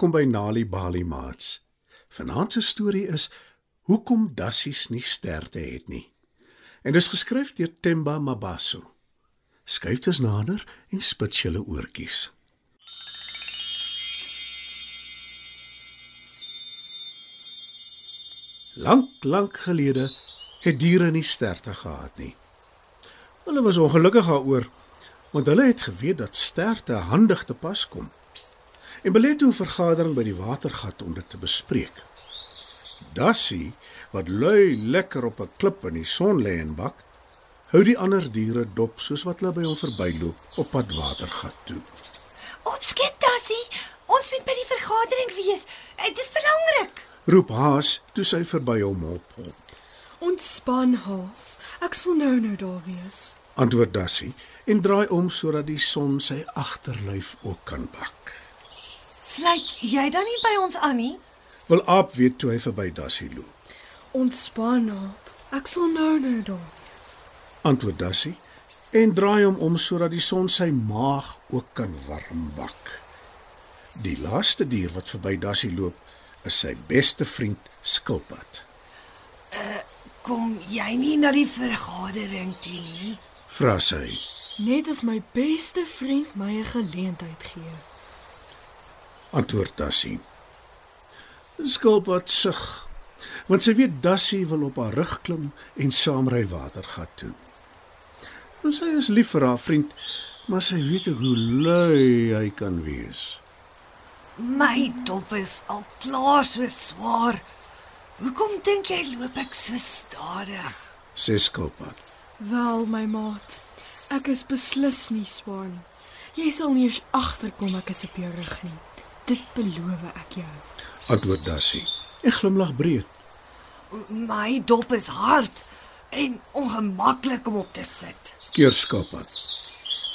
Welkom by Nali Bali Mats. Vanaand se storie is Hoekom dassies nie sterte het nie. En dis geskryf deur Temba Mabaso. Skuif dus nader en spits julle oortjies. Lank, lank gelede het diere nie sterte gehad nie. Hulle was ongelukkig daaroor, want hulle het geweet dat sterte handig te pas kom en belê toe 'n vergadering by die watergat om dit te bespreek. Dassie, wat lui lekker op 'n klip in die son lê en bak, hou die ander diere dop soos wat hulle by hom verbyloop op pad watergat toe. Opskiet Dassie, ons moet by die vergadering wees. Dit is belangrik. Roep Haas toe sy verby hom hop. hop. Ontspan, Haas. Ek sal nou nou daar wees. Antwoord Dassie en draai om sodat die son sy agterlyf ook kan bak. Sluit jy dan nie by ons aan nie? Wil Aap weet toe hy verby Dassie loop. Ontspan, Aap. Ek sal nou nou daar wees. Antwoord Dassie en draai hom om sodat die son sy maag ook kan warm bak. Die laaste dier wat verby Dassie loop, is sy beste vriend Skilpad. Kom jy nie na die vergadering toe nie? Vra sy. Net as my beste vriend my 'n geleentheid gee. Antwoord Dassie. Skilpad sug, want sy weet Dassie wil op haar rug klim en saam ry watergat toe. En sy is lief vir haar vriend, maar sy weet ook hoe lui hy kan wees. My dop is al klaar so swaar. Hoekom dink jy loop ek so stadig? Sê Skilpad. Wel, my maat, ek is beslis nie swaar nie. Jy sal nie eens agterkom ek is op jou rug nie. Dit beloof ek jou. Antwoord Dassie en glimlag breed. My dop is hard en ongemaklik om op te sit. Keer Skilpad.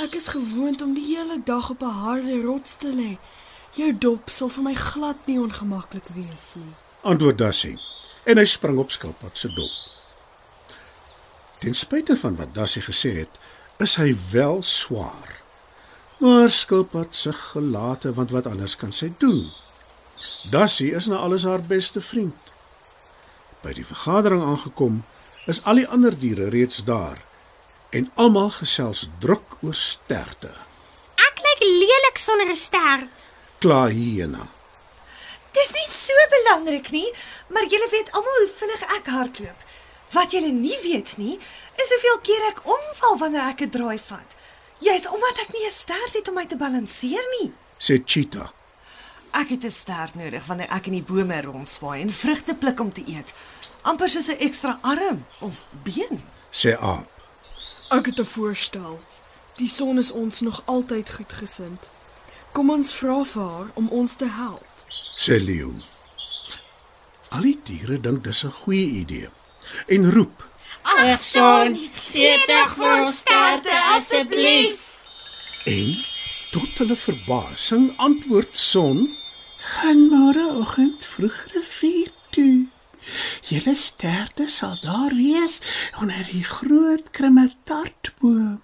Ek is gewoond om die hele dag op 'n harde rots te lê. Jou dop sal vir my glad nie ongemaklik wees nie. Antwoord Dassie en hy spring op Skilpad se dop. Ten spyte van wat Dassie gesê het, is hy wel swaar. Maar Skilpad se gelate want wat anders kan sy doen? Dassie is na alles haar beste vriend. By die vergadering aangekom, is al die ander diere reeds daar en almal gesels druk oor sterte. Ek lyk lelik sonder 'n stert. Kla hyena. Dis nie so belangrik nie, maar julle weet almal hoe vinnig ek hardloop. Wat julle nie weet nie, is hoeveel keer ek omval wanneer ek 'n draai vat. Jy's omdat ek nie 'n stert het om my te balanseer nie. sê Cheetah. Ek het 'n stert nodig wanneer ek in die bome rondswaai en vrugte pluk om te eet. amper soos 'n ekstra arm of been. sê Aap. Ek het 'n voorstel. Die son is ons nog altyd goedgesind. Kom ons vra vir haar om ons te help. sê Leo. Al die diere dink dis 'n goeie idee en roep Ag son, gee tog vir ons sterte asseblief. en tot hulle verbasing antwoord Son: "Gaan môreoggend vroeg rivier toe. Julle sterte sal daar wees onder die groot krimmetartboom."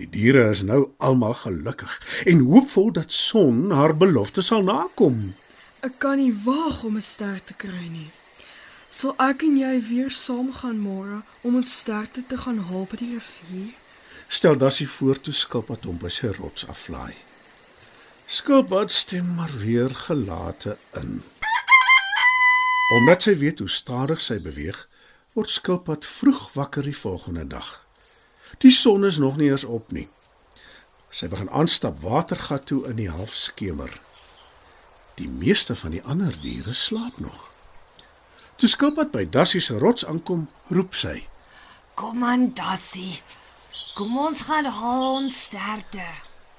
Die diere is nou almal gelukkig en hoopvol dat Son haar belofte sal nakom. Ek kan nie waag om 'n ster te kry nie. Sal ek en jy weer saam gaan môre om ons sterte te gaan haal by die rivier? Stel Dassie voor toe Skilpad hom by sy rots aflaai. Skilpad stem maar weer gelate in. Omdat sy weet hoe stadig sy beweeg, word Skilpad vroeg wakker die volgende dag. Die son is nog nie eens op nie. Sy begin aanstap watergat toe in die halfskemer. Die meeste van die ander diere slaap nog. Toe Skilpad by Dassie se rots aankom, roep sy: Kom aan, Dassie. Kom ons gaan haal ons sterte.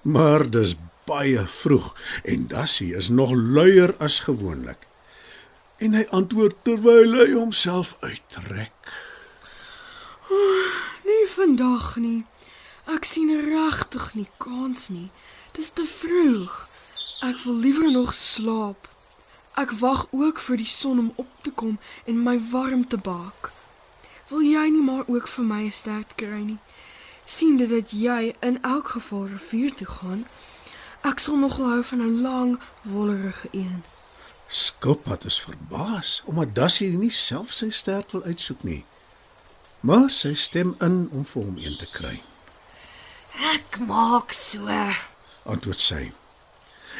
Maar dis baie vroeg en Dassie is nog luier as gewoonlik. En hy antwoord terwyl hy homself uittrek. Nee, vandag nie. Ek sien regtig nie kans nie. Dis te vroeg. Ek wil liewer nog slaap. Ek wag ook vir die son om op te kom en my warm te bak. Wil jy nie maar ook vir my 'n stert kry nie? sien dit dat jy in elk geval rivier toe gaan. Ek sal nogal hou van 'n lang, wollerige een. Skilpad is verbaas omdat Dassie nie self sy stert wil uitsoek nie. Maar sy stem in om vir hom een te kry, Ek maak so. antwoord sy.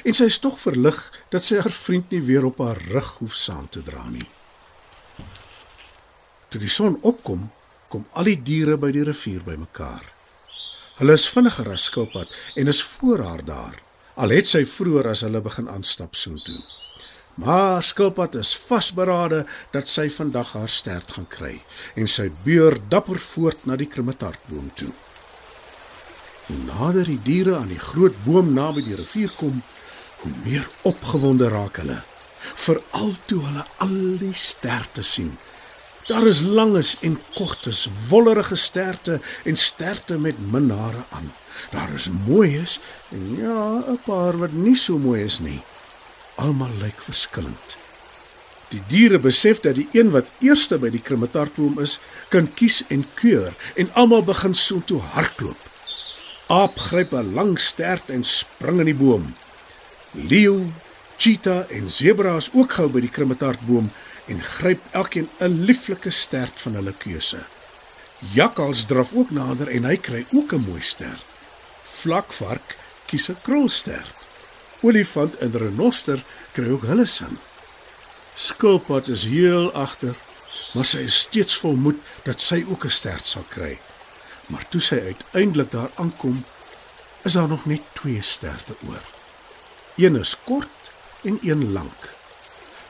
En sy is tog verlig dat sy haar vriend nie weer op haar rug hoef saam te dra nie. Toe die son opkom, kom al die diere by die rivier bymekaar. Hulle is vinniger as skilpad en is voor haar daar. Al het sy vroeër as hulle begin aanstap soontoe. Maar skilpad is vasberade dat sy vandag haar stert gaan kry en sy beur dapper voort na die krummetartboom toe. Hoe nader die diere aan die groot boom naby die rivier kom, hoe meer opgewonde raak hulle, veral toe hulle al die sterte sien. Daar is langes en kortes, wollerige sterte en sterte met min hare aan. Daar is mooies en ja, 'n paar wat nie so mooi is nie. Almal lyk verskillend. Die diere besef dat die een wat eerste by die krummetartboom is, kan kies en keur en almal begin so toe hardloop. Aap gryp 'n lang stert en spring in die boom. Leeu, cheetah en zebra is ook gou by die krummetartboom en gryp elkeen 'n lieflike stert van hulle keuse. Jakkals draf ook nader en hy kry ook 'n mooi stert. Vlakvark kies 'n krulstert. Olifant en renoster kry ook hulle sin. Skilpad is heel agter, maar sy is steeds vol moed dat sy ook 'n stert sal kry. Maar toe sy uiteindelik daar aankom, is daar nog net twee sterte oor. Een is kort en een lank.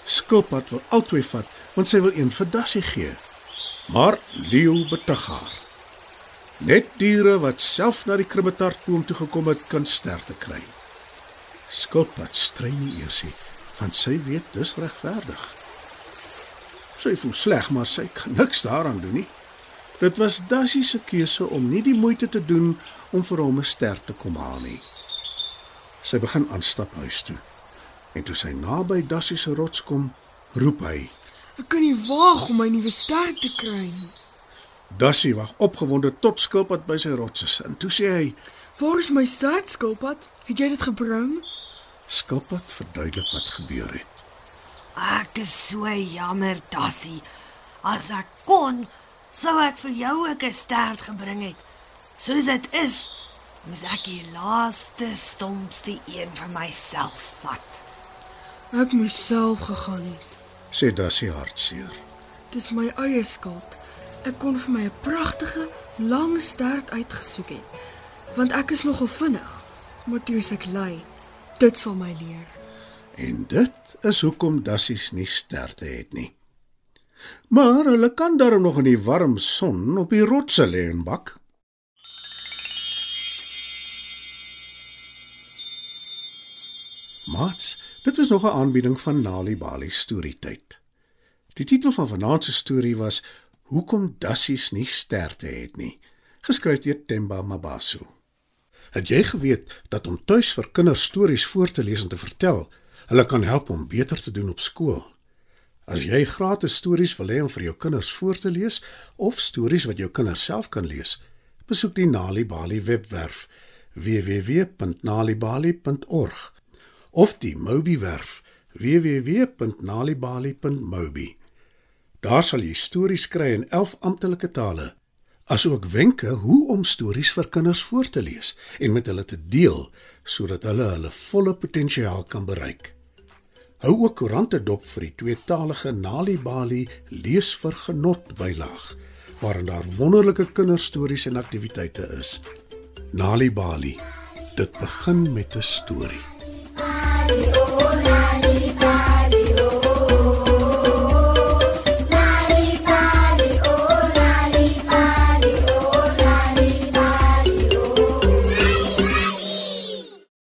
Skilpad wil albei vat want sy wil een vir Dassie gee. Maar Leo betug haar. Net diere wat self na die krummetartboom toe gekom het, kan sterte kry. Skilpad stry nie eers nie, want sy weet dis regverdig. Sy voel sleg, maar sy kan niks daaraan doen nie. Dit was Dassie se keuse om nie die moeite te doen om vir hom 'n ster te kom haal nie. Sy begin aanstap huis toe. En toe sy naby Dassie se rots kom, roep hy. Ek kan nie waag om my nuwe ster te kry nie. Dassie wag opgewonde tot skilpad by sy rots is. En toe sê hy: Waar is my ster, skilpad? Het jy dit gebring? "Skilpad, verduidelik wat gebeur het." Ek is so jammer, Dassie. As ek kon, sou ek vir jou ook 'n stert gebring het. Soos dit is, moes ek die laaste stompste een vir myself vat. Ek moes self gegaan het. Sê Dassie hartseer. Dis my eie skuld. Ek kon vir my 'n pragtige, lang stert uitgesoek het. Want ek is nogal vinnig, maar toe ek lui. Dit sal my leer. En dit is hoekom Dassies nie sterte het nie. Maar hulle kan darm nog in die warm son op die rotse lê en bak. Mats, dit was nog 'n aanbieding van Nali Bali storietyd. Die titel van vanaand se storie was Hoekom Dassies nie sterte het nie, geskryf deur Temba Mabaso. Het jy geweet dat om tuis vir kinders stories voor te lees en te vertel, hulle kan help om beter te doen op skool? As jy gratis stories wil hê om vir jou kinders voor te lees of stories wat jou kinders self kan lees, besoek die Nali Bali webwerf www.nalibali.org of die Mobi werf www.nalibali.mobi. Daar sal jy stories kry in 11 amptelike tale, asook wenke hoe om stories vir kinders voor te lees en met hulle te deel sodat hulle hulle volle potensiaal kan bereik. Hou ook koerante dop vir die tweetalige Nali Bali lees vir genot bylaag waarin daar wonderlike kinderstories en aktiwiteite is. Nali Bali. Dit begin met 'n storie. Claro.